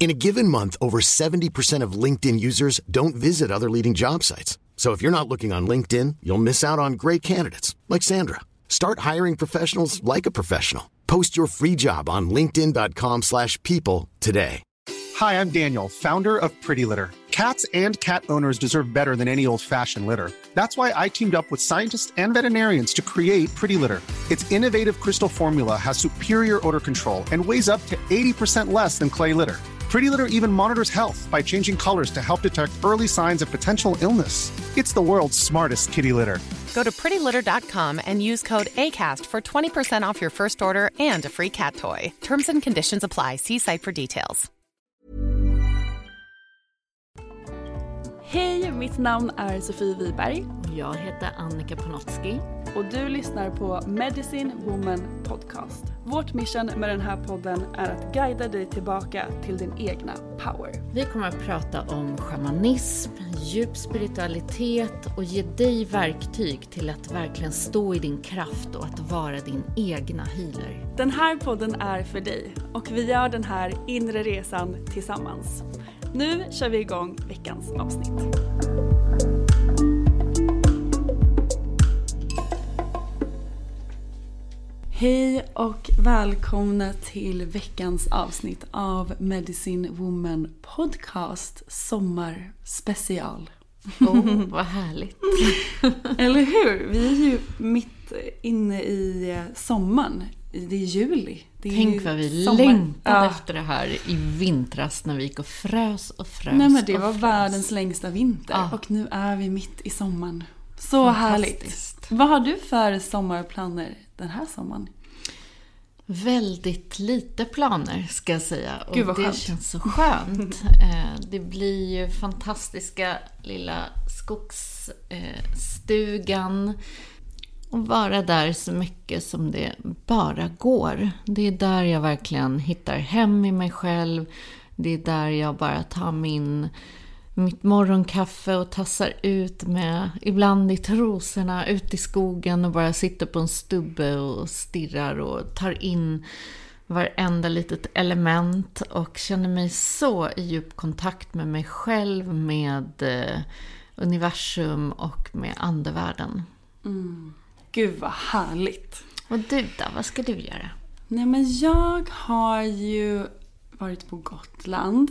In a given month, over 70% of LinkedIn users don't visit other leading job sites. So if you're not looking on LinkedIn, you'll miss out on great candidates like Sandra. Start hiring professionals like a professional. Post your free job on linkedin.com/people today. Hi, I'm Daniel, founder of Pretty Litter. Cats and cat owners deserve better than any old-fashioned litter. That's why I teamed up with scientists and veterinarians to create Pretty Litter. Its innovative crystal formula has superior odor control and weighs up to 80% less than clay litter. Pretty Litter even monitors health by changing colors to help detect early signs of potential illness. It's the world's smartest kitty litter. Go to prettylitter.com and use code ACAST for 20% off your first order and a free cat toy. Terms and conditions apply. See site for details. Hej, mitt namn är Sofie Wiberg Jag heter Annika Panotski. och du lyssnar på Medicine Woman Podcast. Vårt mission med den här podden är att guida dig tillbaka till din egna power. Vi kommer att prata om shamanism, djup spiritualitet och ge dig verktyg till att verkligen stå i din kraft och att vara din egna healer. Den här podden är för dig och vi gör den här inre resan tillsammans. Nu kör vi igång veckans avsnitt. Hej och välkomna till veckans avsnitt av Medicine Woman Podcast Sommarspecial. Oh, vad härligt. Eller hur? Vi är ju mitt inne i eh, sommaren. Det är juli. Det är Tänk vad vi sommar. längtade Ja. efter det här i vintras när vi gick och frös och frös Nej men det var frös. världens längsta vinter Ja. och nu är vi mitt i sommaren. Så härligt. Vad har du för sommarplaner den här sommaren? Väldigt lite planer ska jag säga. Och Gud, vad det skönt. känns så skönt. Eh, det blir ju fantastiska lilla skogsstugan. Och vara där så mycket som det bara går. Det är där jag verkligen hittar hem i mig själv. Det är där jag bara tar min, mitt morgonkaffe och tassar ut med, ibland i trosorna, ut i skogen och bara sitter på en stubbe och stirrar och tar in varenda litet element och känner mig så i djup kontakt med mig själv, med eh, universum och med andevärlden. Gud vad härligt. Och du då, vad ska du göra? Nej men jag har ju varit på Gotland.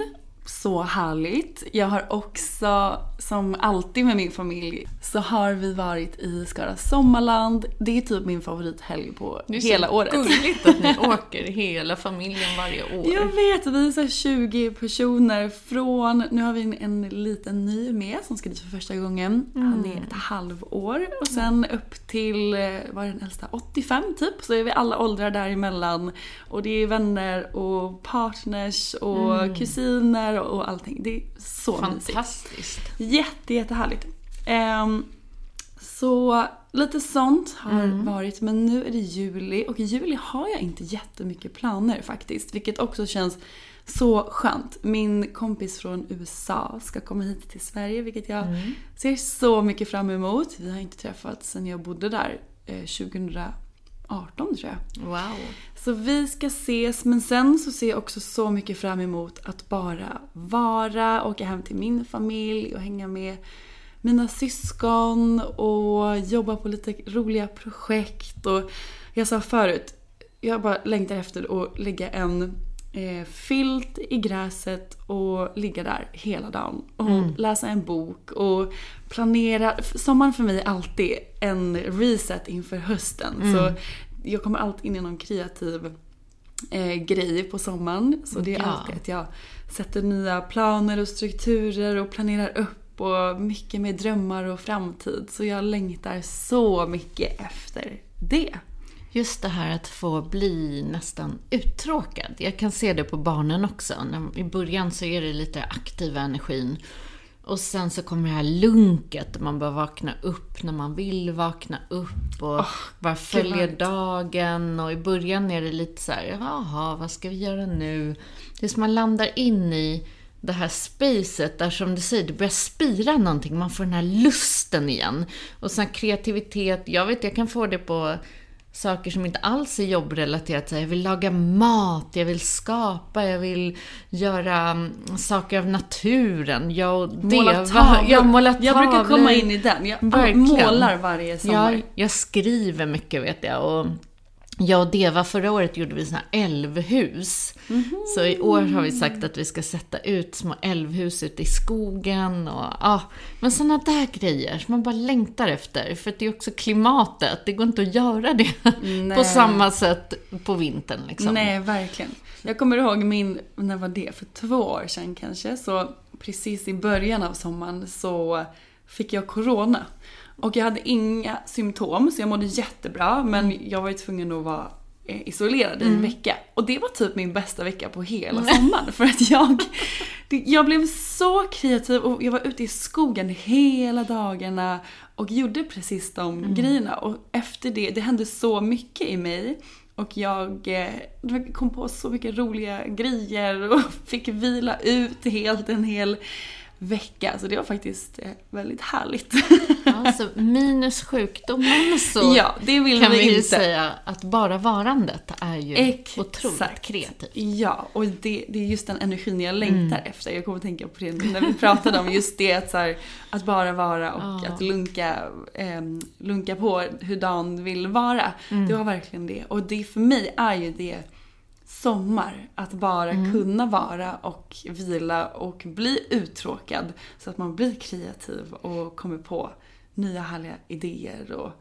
Så härligt. Jag har också, som alltid med min familj, så har vi varit i Skara Sommarland. Det är typ min favorithelg på hela året. gulligt att ni åker hela familjen varje år. Jag vet, vi är så här 20 personer från, nu har vi en, en liten ny med som ska dit för första gången. Han är ett halvår. Och sen upp till, eh, vad är den äldsta, 85 typ. Så är vi alla åldrar däremellan. Och det är vänner och partners och kusiner och allting. Det är så mysigt. Fantastiskt. Jätte, jättehärligt. Ehm, så lite sånt har varit, men nu är det juli och i juli har jag inte jättemycket planer faktiskt. Vilket också känns så skönt. Min kompis från USA ska komma hit till Sverige vilket jag ser så mycket fram emot. Vi har inte träffats sedan jag bodde där eh, 2018 tror jag. Wow. Så vi ska ses, men sen så ser jag också så mycket fram emot att bara vara, åka hem till min familj och hänga med mina syskon och jobba på lite roliga projekt. Och jag sa förut, jag bara längtar efter att lägga en eh, filt i gräset och ligga där hela dagen och läsa en bok och planera. Sommaren för mig är alltid en reset inför hösten. Så jag kommer alltid in i någon kreativ eh, grej på sommaren. Så det är Ja. alltid att jag sätter nya planer och strukturer och planerar upp och mycket med drömmar och framtid. Så jag längtar så mycket efter det. Just det här att få bli nästan uttråkad. Jag kan se det på barnen också. I början så är det lite aktiva energin. Och sen så kommer det här lunket, man bör vakna upp när man vill vakna upp och bara följer härligt. dagen. Och i början är det lite så här, jaha, vad ska vi göra nu? Det är som man landar in i det här spacet där som du säger, det börjar spira någonting. Man får den här lusten igen. Och sen kreativitet, jag vet, jag kan få det på saker som inte alls är jobbrelaterat. Så Jag vill laga mat, jag vill skapa, jag vill göra mm, saker av naturen. Jag och Måla tavlor. Jag målar Jag brukar komma in i den. Jag Verkligen. målar varje sommar. Jag, jag skriver mycket vet jag. Och jag och Deva förra året gjorde vi såna här älvhus. Så i år har vi sagt att vi ska sätta ut små älvhus ute i skogen. Och, ja, men såna där grejer som man bara längtar efter. För det är också klimatet. Det går inte att göra det på samma sätt på vintern. Liksom. Nej, verkligen. Jag kommer ihåg min, när var det? För två år sedan kanske. Så precis i början av sommaren så fick jag corona. Och jag hade inga symptom så jag mådde jättebra men jag var ju tvungen att vara eh, isolerad i en vecka. Och det var typ min bästa vecka på hela sommaren. För att jag, det, jag blev så kreativ och jag var ute i skogen hela dagarna och gjorde precis de grejerna. Och efter det, det hände så mycket i mig. Och jag eh, kom på så mycket roliga grejer och fick vila ut helt en hel vecka. Så det var faktiskt eh, väldigt härligt. Ja, så minus sjukdomen så Ja, det vill kan vi vi ju inte. säga att bara varandet är ju otroligt Exakt. kreativt. Ja, och det, det är just den energin jag Mm. längtar efter. Jag kommer att tänka på det när vi pratade om just det att, så här, att bara vara och att lunka, ehm, lunka på hur dagen vill vara. Mm. Det var verkligen det. Och det för mig är ju det sommar. Att bara kunna vara och vila och bli uttråkad. Så att man blir kreativ och kommer på nya härliga idéer. Och,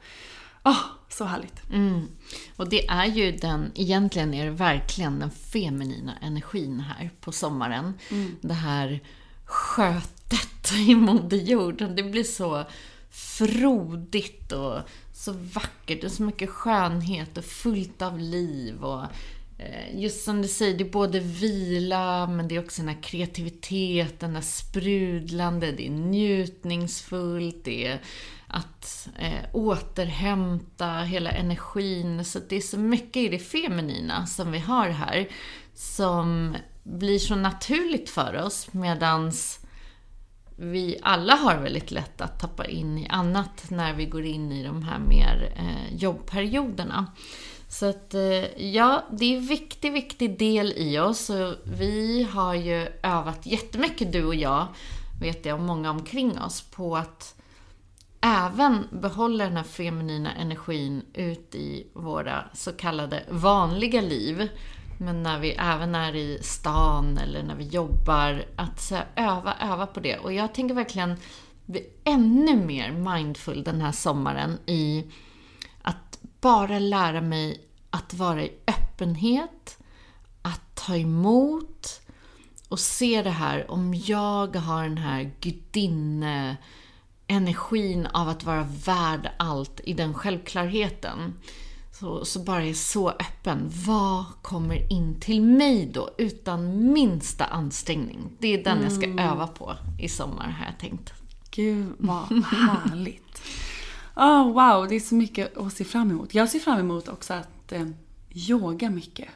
åh, så härligt. Mm. Och det är ju den, egentligen är det verkligen den feminina energin här på sommaren. Det här skötet i Moder Jord. Det blir så frodigt och så vackert och så mycket skönhet och fullt av liv. Och Eh, just som du säger, det är både vila men det är också den här kreativiteten, det här sprudlande, det är njutningsfullt, det är att eh, återhämta hela energin. Så det är så mycket i det feminina som vi har här som blir så naturligt för oss medans vi alla har väldigt lätt att tappa in i annat när vi går in i de här mer eh, jobbperioderna. Så att eh, ja, det är en viktig, viktig del i oss. Och vi har ju övat jättemycket, du och jag, vet jag, och många omkring oss, på att även behålla den här feminina energin ut i våra så kallade vanliga liv. Men när vi även är i stan eller när vi jobbar, att så här, öva, öva på det. Och jag tänker verkligen bli ännu mer mindful den här sommaren i bara lära mig att vara i öppenhet, att ta emot och se det här om jag har den här gudinne energin av att vara värd allt i den självklarheten. Så, så bara är så öppen. Vad kommer in till mig då utan minsta ansträngning? Det är den jag ska öva på i sommar har jag tänkt. Gud vad härligt. Oh, wow, det är så mycket att se fram emot. Jag ser fram emot också att eh, yoga mycket.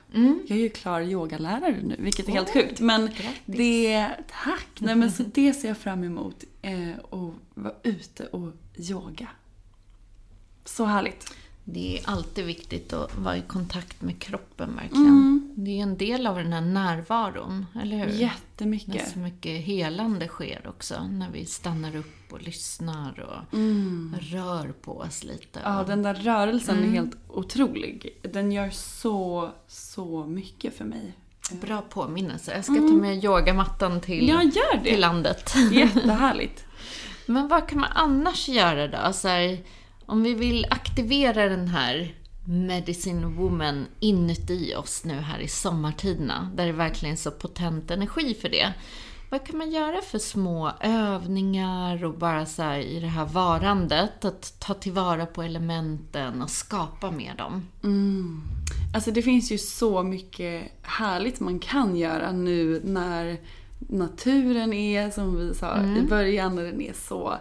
Jag är ju klar yogalärare nu, vilket är helt sjukt. Men det... Tack! Nej, men så det ser jag fram emot. Eh, att vara ute och yoga. Så härligt. Det är alltid viktigt att vara i kontakt med kroppen verkligen. Det är en del av den här närvaron, eller hur? När Jättemycket. så mycket helande sker också. När vi stannar upp och lyssnar och rör på oss lite. Ja, den där rörelsen är helt otrolig. Den gör så, så mycket för mig. Bra påminnelse. Jag ska ta med yogamattan till, Ja, gör det. till landet. Jättehärligt. Men vad kan man annars göra då? Så här, om vi vill aktivera den här medicine woman inuti oss nu här i sommartiderna, där det verkligen är så potent energi för det. Vad kan man göra för små övningar och bara så här i det här varandet, att ta tillvara på elementen och skapa med dem? Mm. Alltså det finns ju så mycket härligt man kan göra nu när naturen är, som vi sa mm. i början, när den är så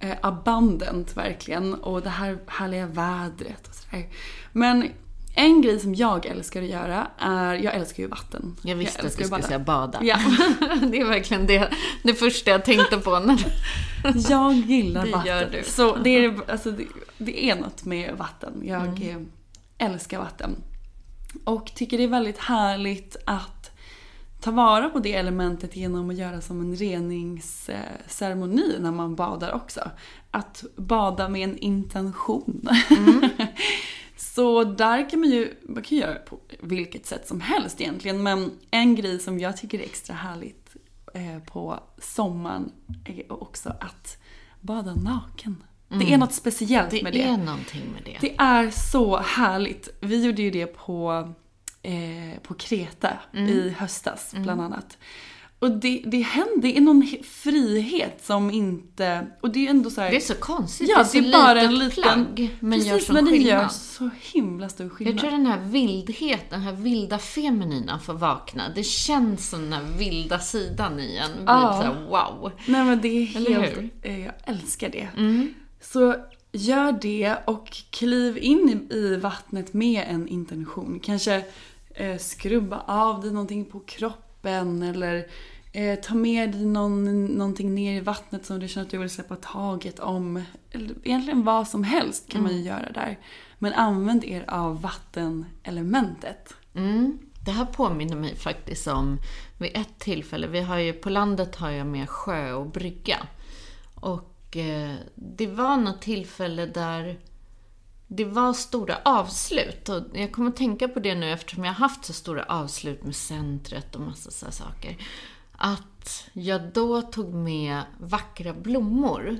eh, abundant verkligen. Och det här härliga vädret och sådär. Men en grej som jag älskar att göra är, jag älskar ju vatten. Jag visste jag att du skulle säga bada. Ja. det är verkligen det, det första jag tänkte på. När jag gillar det vatten. Gör du. Så det är, alltså, det, det, är något med vatten. Jag mm. älskar vatten. Och tycker det är väldigt härligt att ta vara på det elementet genom att göra som en reningsceremoni när man badar också. Att bada med en intention. Mm. Så där kan man ju, man kan göra på vilket sätt som helst egentligen. Men en grej som jag tycker är extra härligt eh, på sommaren är också att bada naken. Mm. Det är något speciellt det med det. Det är någonting med det. Det är så härligt. Vi gjorde ju det på, eh, på Kreta mm. i höstas bland mm. annat. Och det, det händer, det är någon frihet som inte... Och det är ändå så här, Det är så konstigt. Ja, det är, det är bara en liten... plagg, men precis, gör sån men det skillnad. gör så himla stor skillnad. Jag tror den här vildheten, den här vilda feminina får vakna. Det känns som den här vilda sidan i en. Ja. så här, wow. Nej men det är helt... eh, Jag älskar det. Mm. Så gör det och kliv in i vattnet med en intention. Kanske eh, skrubba av dig någonting på kroppen eller Eh, ta med dig någon, någonting ner i vattnet som du känner att du vill släppa taget om. Eller egentligen vad som helst kan man ju göra där. Men använd er av vattenelementet. Mm. Det här påminner mig faktiskt om vid ett tillfälle. Vi har ju, på landet har jag med sjö och brygga. Och eh, det var något tillfälle där det var stora avslut. Och jag kommer att tänka på det nu eftersom jag har haft så stora avslut med centret och massa sådana saker att jag då tog med vackra blommor.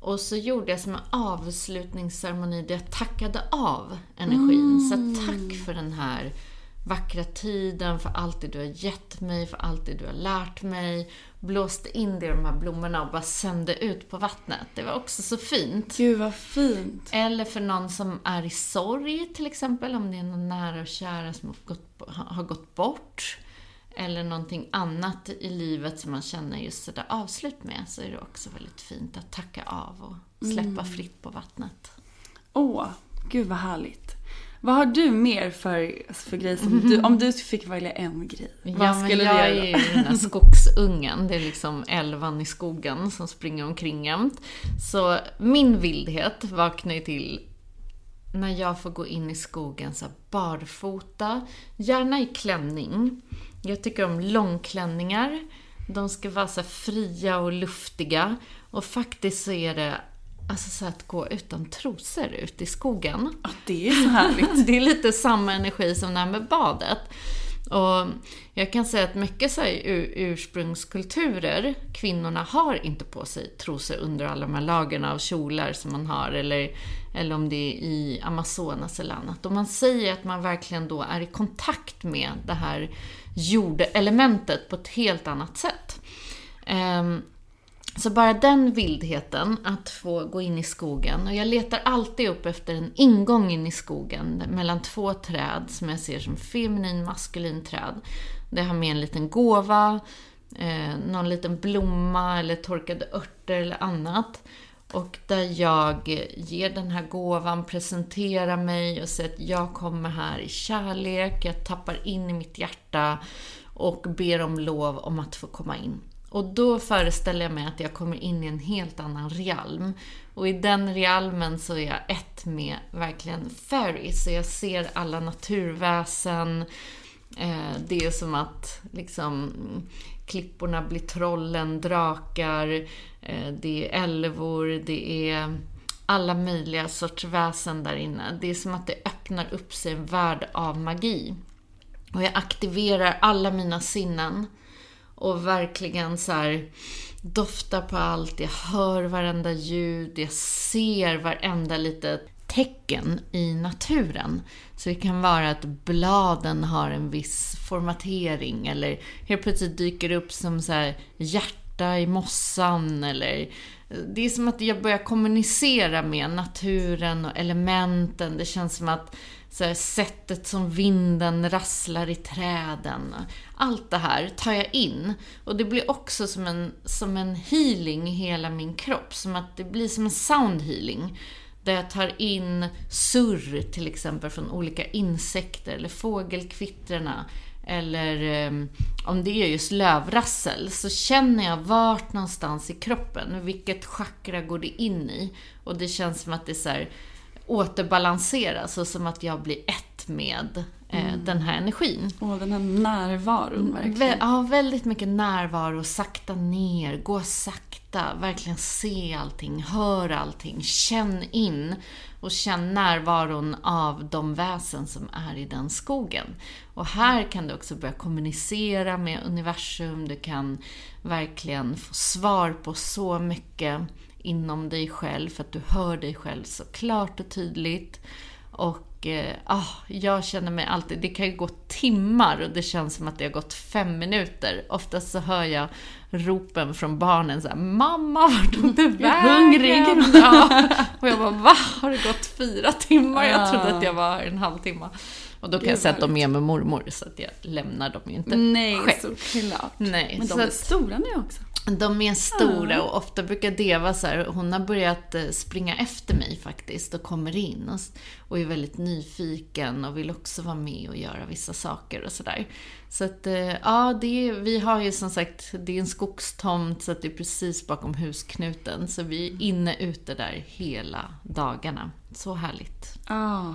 Och så gjorde jag som en avslutningsceremoni där jag tackade av energin. Så tack för den här vackra tiden, för allt det du har gett mig, för allt det du har lärt mig. Blåste in det i de här blommorna och bara sände ut på vattnet. Det var också så fint. Gud vad fint. Eller för någon som är i sorg till exempel, om det är någon nära och kära som har gått, har gått bort eller någonting annat i livet som man känner just sådär avslut med så är det också väldigt fint att tacka av och släppa mm. fritt på vattnet. Åh, gud vad härligt. Vad har du mer för, för grejer som du, om du fick välja en grej, ja, vad skulle men jag du göra? är ju den här skogsungen, det är liksom älvan i skogen som springer omkring jämt. Så min vildhet vaknar ju till när jag får gå in i skogen så barfota, gärna i klänning. Jag tycker om långklänningar. De ska vara så fria och luftiga. Och faktiskt så är det alltså så att gå utan trosor ut i skogen. Ja, det är så härligt. det är lite samma energi som det här med badet. Och jag kan säga att mycket så ur, ursprungskulturer, kvinnorna har inte på sig trosor under alla de här lagren av kjolar som man har, eller, eller om det är i Amazonas eller annat. Och man säger att man verkligen då är i kontakt med det här jordelementet på ett helt annat sätt. Um, så bara den vildheten, att få gå in i skogen. Och jag letar alltid upp efter en ingång in i skogen mellan två träd som jag ser som feminin maskulin träd. Där jag har med en liten gåva, eh, någon liten blomma eller torkade örter eller annat. Och där jag ger den här gåvan, presenterar mig och säger att jag kommer här i kärlek, jag tappar in i mitt hjärta och ber om lov om att få komma in. Och då föreställer jag mig att jag kommer in i en helt annan realm. Och i den realmen så är jag ett med verkligen fairies. Så jag ser alla naturväsen. Eh, det är som att liksom klipporna blir trollen, drakar, eh, det är älvor, det är alla möjliga sorts väsen där inne. Det är som att det öppnar upp sig en värld av magi. Och jag aktiverar alla mina sinnen och verkligen så här doftar på allt, jag hör varenda ljud, jag ser varenda litet tecken i naturen. Så det kan vara att bladen har en viss formatering eller helt plötsligt dyker upp som så här hjärta i mossan eller det är som att jag börjar kommunicera med naturen och elementen. Det känns som att så här, sättet som vinden rasslar i träden. Allt det här tar jag in. Och det blir också som en, som en healing i hela min kropp. Som att det blir som en sound healing. Där jag tar in surr till exempel från olika insekter eller fågelkvittrarna. Eller eh, om det är just lövrassel så känner jag vart någonstans i kroppen, vilket chakra går det in i? Och det känns som att det så här, återbalanseras och som att jag blir ett med eh, mm. den här energin. Och den här närvaron verkligen. ja, väldigt mycket närvaro, sakta ner, gå sakta, verkligen se allting, hör allting, känn in och känn närvaron av de väsen som är i den skogen. Och här kan du också börja kommunicera med universum, du kan verkligen få svar på så mycket inom dig själv, för att du hör dig själv så klart och tydligt. Och eh, ah, jag känner mig alltid, det kan ju gå timmar och det känns som att det har gått fem minuter. Oftast så hör jag ropen från barnen såhär, Mamma, vart tog du vägen? Hungrig. Ja. Och jag bara, va? Har det gått fyra timmar? Jag trodde att jag var en halvtimme. Och då kan jag säga att de är med mormor, så att jag lämnar dem ju inte Nej, själv. såklart. Nej, Men de är stora nu också. De är stora och ofta brukar Deva så här, hon har börjat eh, springa efter mig faktiskt och kommer in och, och är väldigt nyfiken och vill också vara med och göra vissa saker och sådär. Så att, eh, ja, det är, vi har ju som sagt, det är en skogstomt så att det är precis bakom husknuten. Så vi är inne ute där hela dagarna. Så härligt. Ja.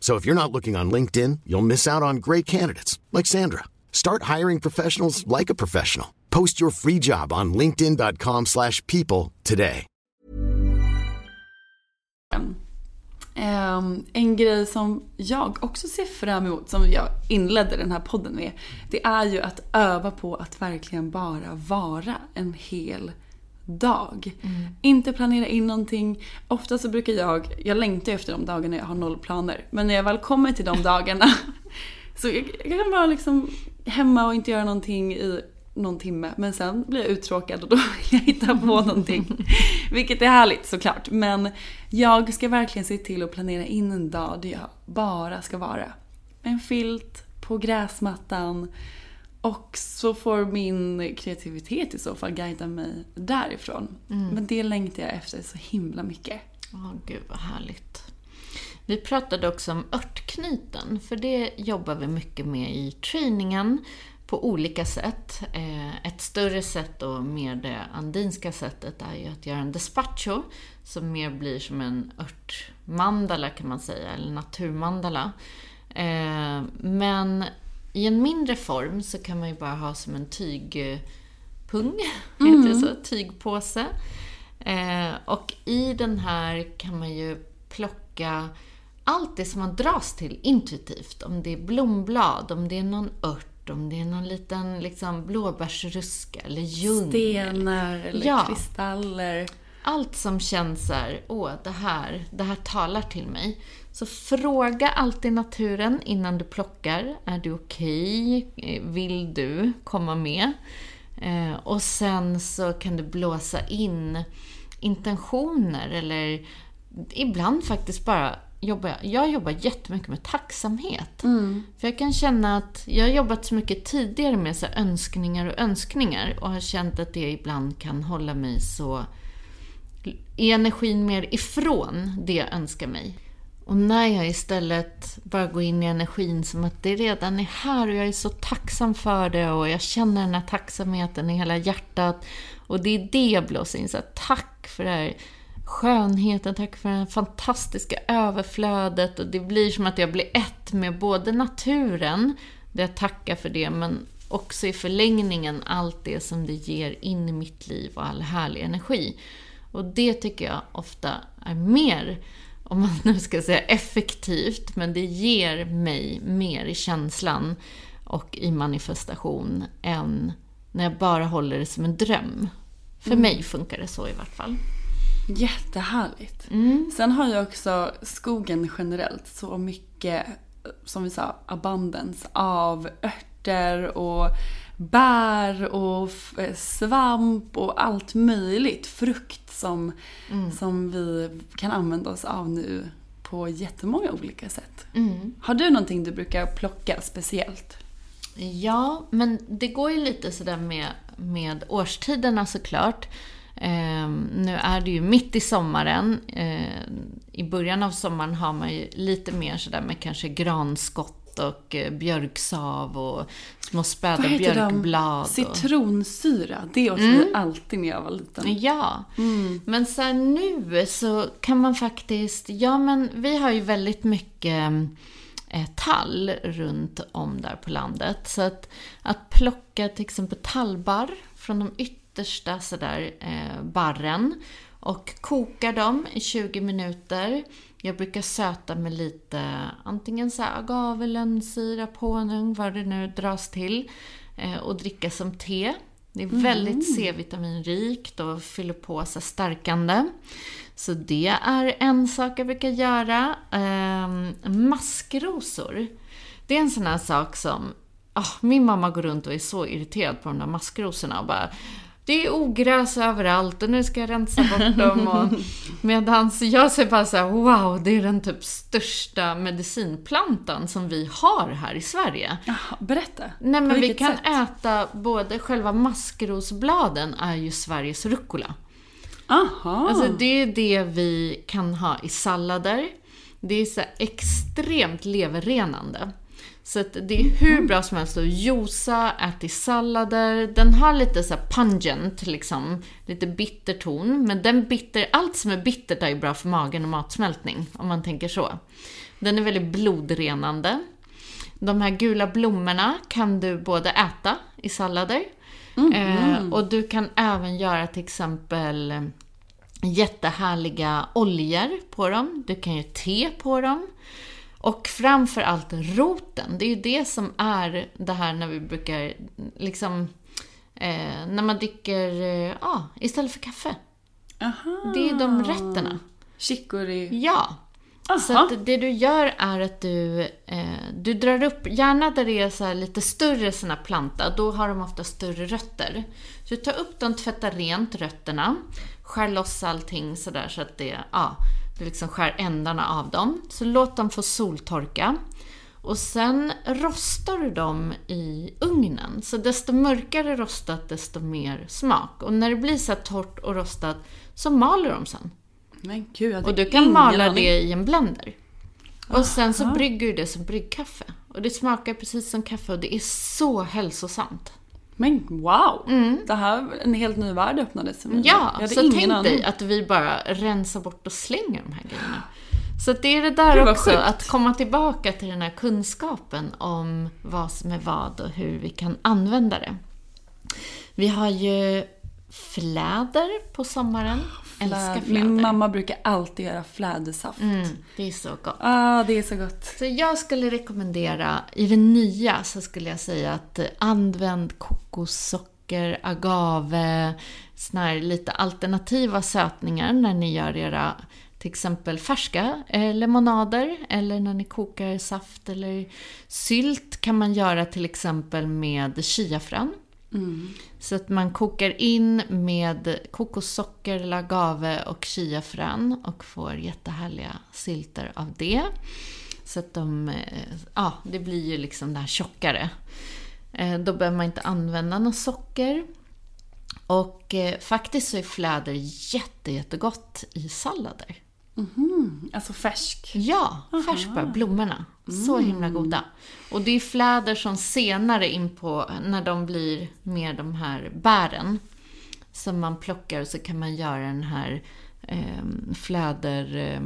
So if you're not looking on LinkedIn, you'll miss out on great candidates like Sandra. Start hiring professionals like a professional. Post your free job on linkedin.com/people today. Um, en grej som jag också ser fram emot, som jag inledde den här podden med, det är ju att öva på att verkligen bara vara en hel dag. Mm. Inte planera in någonting. Ofta så brukar jag, jag längtar efter de dagarna jag har noll planer. Men när jag väl kommer till de dagarna så jag, jag kan vara liksom hemma och inte göra någonting i någon timme. Men sen blir jag uttråkad och då vill jag hitta på någonting. Vilket är härligt såklart. Men jag ska verkligen se till att planera in en dag där jag bara ska vara. En filt på gräsmattan och så får min kreativitet i så fall guida mig därifrån. Mm. Men det längtar jag efter så himla mycket. Åh, oh, gud vad härligt. Vi pratade också om örtknyten, för det jobbar vi mycket med i träningen på olika sätt. Eh, ett större sätt och mer det andinska sättet är ju att göra en despacho, som mer blir som en örtmandala kan man säga, eller naturmandala. Eh, men i en mindre form så kan man ju bara ha som en tygpung, mm. heter det så? Tygpåse. Eh, och i den här kan man ju plocka allt det som man dras till intuitivt. Om det är blomblad, om det är någon ört, om det är någon liten liksom, blåbärsruska eller ljung. Stenar eller ja. kristaller. Allt som känns såhär, åh, det här, det här talar till mig. Så fråga alltid naturen innan du plockar. Är du okej? Okay? Vill du komma med? Eh, och sen så kan du blåsa in intentioner eller ibland faktiskt bara jobbar jag, jobbar jättemycket med tacksamhet. För jag kan känna att jag har jobbat så mycket tidigare med så önskningar och önskningar och har känt att det ibland kan hålla mig så är energin mer ifrån det jag önskar mig. Och när jag istället bara går in i energin som att det redan är här och jag är så tacksam för det och jag känner den här tacksamheten i hela hjärtat. Och det är det jag blåser in. Så här, tack för det här skönheten, tack för det fantastiska överflödet. Och det blir som att jag blir ett med både naturen, där jag tackar för det, men också i förlängningen allt det som det ger in i mitt liv och all härlig energi. Och det tycker jag ofta är mer, om man nu ska säga effektivt, men det ger mig mer i känslan och i manifestation än när jag bara håller det som en dröm. För mig funkar det så i vart fall. Jättehärligt. Sen har ju också skogen generellt så mycket, som vi sa, abundance av örter och bär och eh, svamp och allt möjligt. Frukt som, som vi kan använda oss av nu på jättemånga olika sätt. Har du någonting du brukar plocka speciellt? Ja, men det går ju lite sådär med, med årstiderna såklart. Eh, nu är det ju mitt i sommaren. Eh, I början av sommaren har man ju lite mer sådär med kanske granskott och eh, björksav och små späda björkblad. och- Citronsyra. Det åt vi alltid när jag var liten. Ja, men så här nu så kan man faktiskt, ja men vi har ju väldigt mycket eh, tall runt om där på landet. Så att, att plocka till exempel tallbarr från de yttersta sådär eh, barren och koka dem i 20 minuter. Jag brukar söta med lite antingen så här agave, lönnsirap, honung, vad det nu dras till. Eh, och dricka som te. Det är väldigt C-vitaminrikt och fyller på så stärkande. Så det är en sak jag brukar göra. Ehm, maskrosor. Det är en sån här sak som... ah, min mamma går runt och är så irriterad på de där maskrosorna och bara det är ogräs överallt och nu ska jag rensa bort dem. Och medans jag säger bara så här, wow, det är den typ största medicinplantan som vi har här i Sverige. Jaha, berätta. Nej men vi kan sätt? äta både själva maskrosbladen är ju Sveriges rucola. Aha. Alltså det är det vi kan ha i sallader. Det är så extremt leverrenande. Så det är hur bra som helst att josa, äta i sallader. Den har lite så pungent, liksom, lite bitter ton. Men den bitter, allt som är bittert är bra för magen och matsmältning, om man tänker så. Den är väldigt blodrenande. De här gula blommorna kan du både äta i sallader eh, och du kan även göra till exempel eh, jättehärliga oljor på dem. Du kan göra te på dem. Och framför allt roten. Det är ju det som är det här när vi brukar liksom eh, när man dricker, eh, istället för kaffe. Aha. Det är de rätterna. Chicory. Ja. Så Aha. att det du gör är att du, eh, du drar upp, gärna där det är så lite större såna planta, då har de ofta större rötter. Så du tar upp dem, tvättar rent rötterna, skär loss allting sådär så att det, ja, du liksom skär ändarna av dem. Så låt dem få soltorka. Och sen rostar du dem i ugnen. Så desto mörkare rostat, desto mer smak. Och när det blir så torrt och rostat, så maler de sen. Men gud, Och du kan mala aning. det i en blender. Och sen så brygger du det som bryggkaffe. Och det smakar precis som kaffe och det är så hälsosamt. Men wow! Det här, en helt ny värld öppnades för mig. Ja, så ingen tänk aning. dig att vi bara rensar bort och slänger de här grejerna. Så det är det där vad också, sjukt. att komma tillbaka till den här kunskapen om vad som är vad och hur vi kan använda det. Vi har ju fläder på sommaren. Älskar fläder. Min mamma brukar alltid göra flädersaft. Mm, det är så gott. Ah, det är så gott. Så jag skulle rekommendera, i det nya så skulle jag säga att använd kokossocker, agave, såna här lite alternativa sötningar när ni gör era till exempel färska eh, lemonader eller när ni kokar saft eller sylt kan man göra till exempel med chiafrön. Så att man kokar in med kokossocker, lagave och chiafrön och får jättehärliga sylter av det. Så att de, eh, ja, det blir ju liksom det här tjockare. Eh, Då behöver man inte använda något socker. Och eh, faktiskt så är fläder jätte, jättegott i sallader. Alltså färsk. Ja, färskbär, blommorna. Så himla goda. Och det är fläder som senare in på, när de blir mer de här bären, som man plockar och så kan man göra den här eh, fläder... Eh,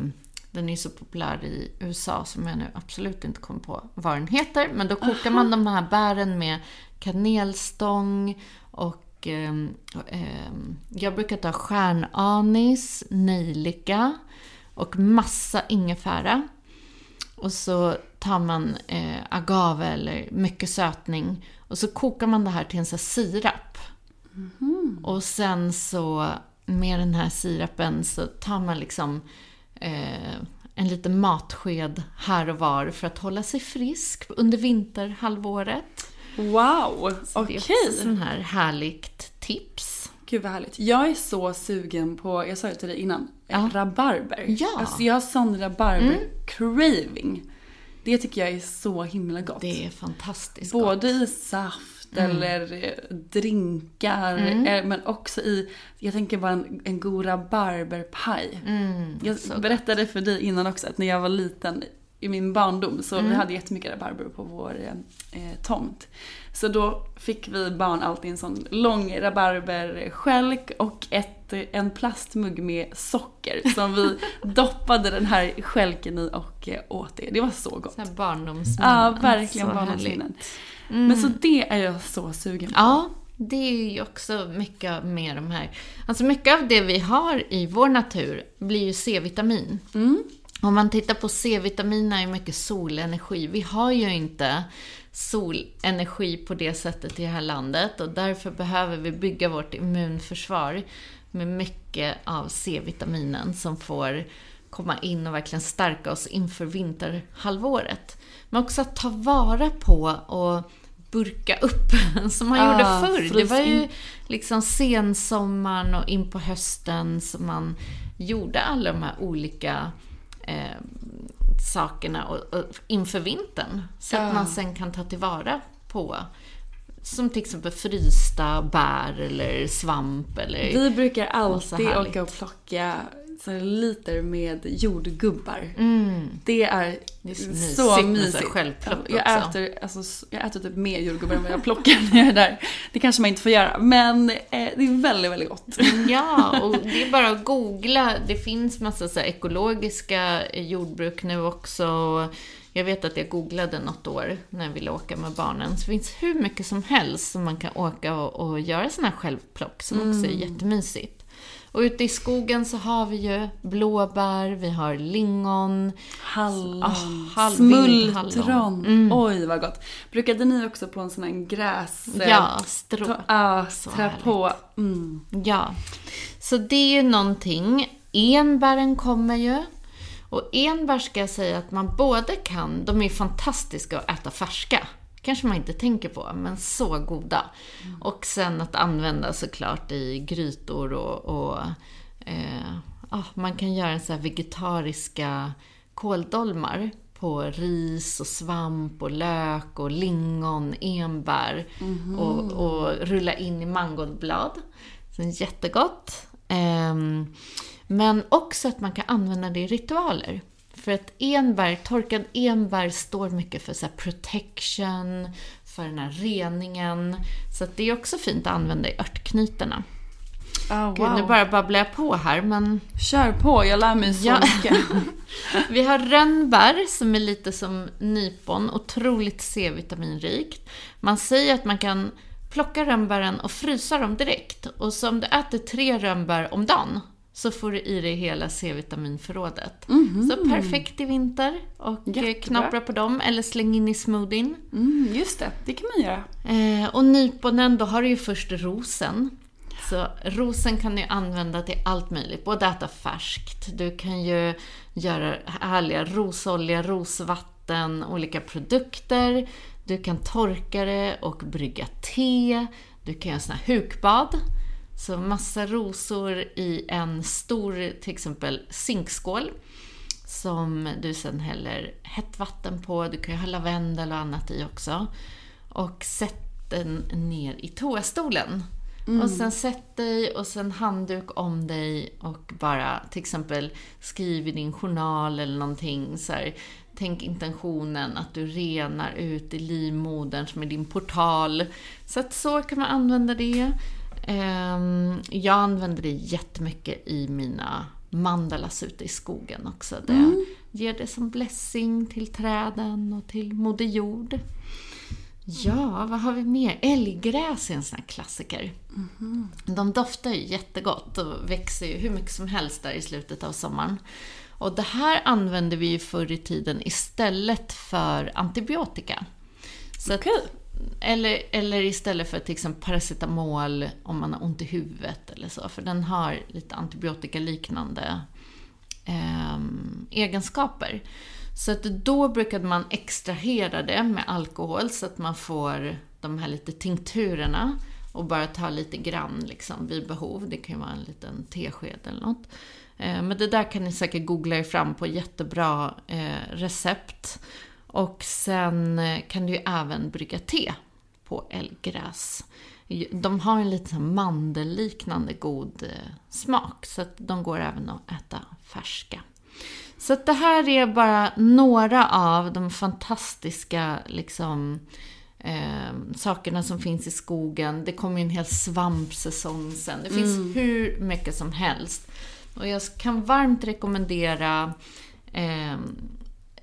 den är så populär i USA som jag nu absolut inte kommer på vad den heter. Men då kokar man de här bären med kanelstång och eh, eh, jag brukar ta stjärnanis, nejlika och massa ingefära. Och så tar man eh, agave eller mycket sötning och så kokar man det här till en sån här sirap. Och sen så med den här sirapen så tar man liksom eh, en liten matsked här och var för att hålla sig frisk under vinterhalvåret. Wow, Så okej. Det är också sån här härligt tips. Gud vad härligt. Jag är så sugen på, jag sa ju till dig innan, Ja. rabarber. Ja. Mm. Alltså jag har sån rabarber-craving. Det tycker jag är så himla gott. Det är fantastiskt Både gott. i saft eller eh, drinkar, eh, men också i, jag tänker bara en, en god rabarberpaj. jag så berättade för dig innan också att när jag var liten i min barndom så vi hade jättemycket rabarber på vår eh, eh, tomt. Så då fick vi barn alltid en sån lång rabarberskälk och ett, en plastmugg med socker som vi doppade den här skälken i och eh, åt det. Det var så gott. Så här barndomsminnen. Ja, verkligen Så barndomsminnen. härligt. Men så det är jag så sugen på. Ja, det är ju också mycket med de här. Alltså mycket av det vi har i vår natur blir ju C-vitamin. Om man tittar på C-vitamin är ju mycket solenergi. Vi har ju inte solenergi på det sättet i det här landet och därför behöver vi bygga vårt immunförsvar med mycket av C-vitaminen som får komma in och verkligen stärka oss inför vinterhalvåret. Men också att ta vara på och burka upp som man Ah, gjorde förr. Det var ju liksom sensommaren och in på hösten som man gjorde alla de här olika eh, sakerna och, och inför vintern. Så att man sen kan ta tillvara på som till exempel frysta bär eller svamp eller... Vi brukar alltid åka och plocka liter med jordgubbar. Det är, Det är så mysigt så här mysigt. självplock jag, äter, alltså, jag äter typ mer jordgubbar än vad jag plockar när jag är där. Det kanske man inte får göra, men eh, det är väldigt, väldigt gott. Ja, och det är bara att googla. Det finns massa så ekologiska jordbruk nu också. Jag vet att jag googlade något år när jag ville åka med barnen. Så det finns hur mycket som helst som man kan åka och, och göra sådana här självplock som också är jättemysigt. Och ute i skogen så har vi ju blåbär, vi har lingon, Hallon, Ah, hall- smultron. vildhallon. Mm. Oj vad gott. Brukade ni också på en sån här gräs... eh, ja, strå. ta- härligt. på. Mm. Ja, så det är ju någonting. Enbären kommer ju. Och enbär ska jag säga att man både kan, de är fantastiska att äta färska. Kanske man inte tänker på, men så goda. Och sen att använda såklart i grytor och, och eh, ah, man kan göra så här vegetariska kåldolmar på ris och svamp och lök och lingon, enbär och, och rulla in i mangoldblad. Så jättegott. Ehm, men också att man kan använda det i ritualer. För att enbär, torkad enbär står mycket för så protection, för den här reningen. Så det är också fint att använda i örtknytorna. Ah, Gud, nu bara babblar jag på här, men Kör på, jag lär mig så Ja. mycket. vi har rönnbär som är lite som nypon, otroligt C-vitaminrikt. Man säger att man kan plocka rönnbären och frysa dem direkt. Och så om du äter tre rönnbär om dagen så får du i dig hela C-vitaminförrådet. Så perfekt i vinter och eh, Jättebra. knapra på dem eller släng in i smoothien. Mm, just det, det kan man göra. Eh, och nyponen, då har du ju först rosen. Så rosen kan du använda till allt möjligt, både äta färskt, du kan ju göra härliga rosolja, rosvatten, olika produkter. Du kan torka det och brygga te. Du kan göra såna här hukbad. Så massa rosor i en stor, till exempel zinkskål. Som du sen häller hett vatten på. Du kan ju ha lavendel och annat i också. Och sätt den ner i toastolen. Mm. Och sen sätt dig och sen handduk om dig och bara till exempel skriv i din journal eller någonting så här, Tänk intentionen att du renar ut i livmodern som är din portal. Så att så kan man använda det. Ehm, jag använder det jättemycket i mina mandalas ute i skogen också. Där mm. ger det som blessing till träden och till Moder Jord. Ja, vad har vi mer? Älggräs är en sån här klassiker. Mm. De doftar ju jättegott och växer ju hur mycket som helst där i slutet av sommaren. Och det här använde vi ju förr i tiden istället för antibiotika. Så okay eller, eller istället för till exempel paracetamol om man har ont i huvudet eller så. För den har lite antibiotikaliknande eh, egenskaper. Så att då brukade man extrahera det med alkohol så att man får de här lite tinkturerna och bara ta lite grann liksom vid behov. Det kan ju vara en liten tesked eller något. Eh, men det där kan ni säkert googla er fram på jättebra eh, recept. Och sen eh, kan du ju även brygga te på älggräs. De har en lite mandelliknande god smak, så att de går även att äta färska. Så att det här är bara några av de fantastiska liksom, eh, sakerna som finns i skogen. Det kommer ju en hel svampsäsong sen. Det finns mm. hur mycket som helst. Och jag kan varmt rekommendera eh,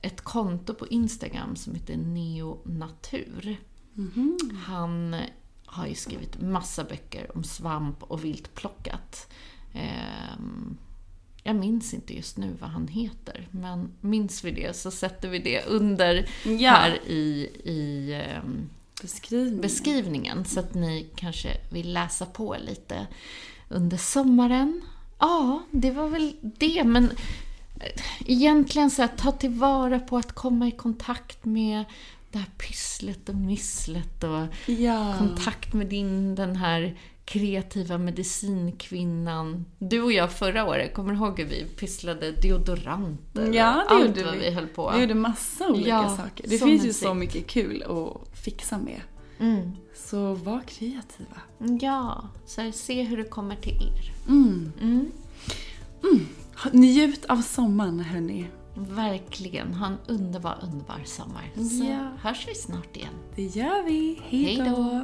ett konto på Instagram som heter Neonatur. Mm. Han har ju skrivit massa böcker om svamp och viltplockat. Eh, jag minns inte just nu vad han heter, men minns vi det så sätter vi det under ja. här i, i eh, beskrivningen. beskrivningen. Så att ni kanske vill läsa på lite under sommaren. Ja, det var väl det, men egentligen så att ta tillvara på att komma i kontakt med det här pysslet och misslet och ja. kontakt med din, den här kreativa medicinkvinnan. Du och jag förra året, kommer du ihåg hur vi pysslade deodoranter? Ja, det allt gjorde vad vi. vi höll på. Vi gjorde massa olika ja, saker. Det finns ju så mycket kul att fixa med. Mm. Så var kreativa. Ja, så här, se hur det kommer till er. Mm. Mm. Njut av sommaren, hörni. Verkligen. Ha en underbar, underbar sommar. Så ja. hörs vi snart igen. Det gör vi. Hej då.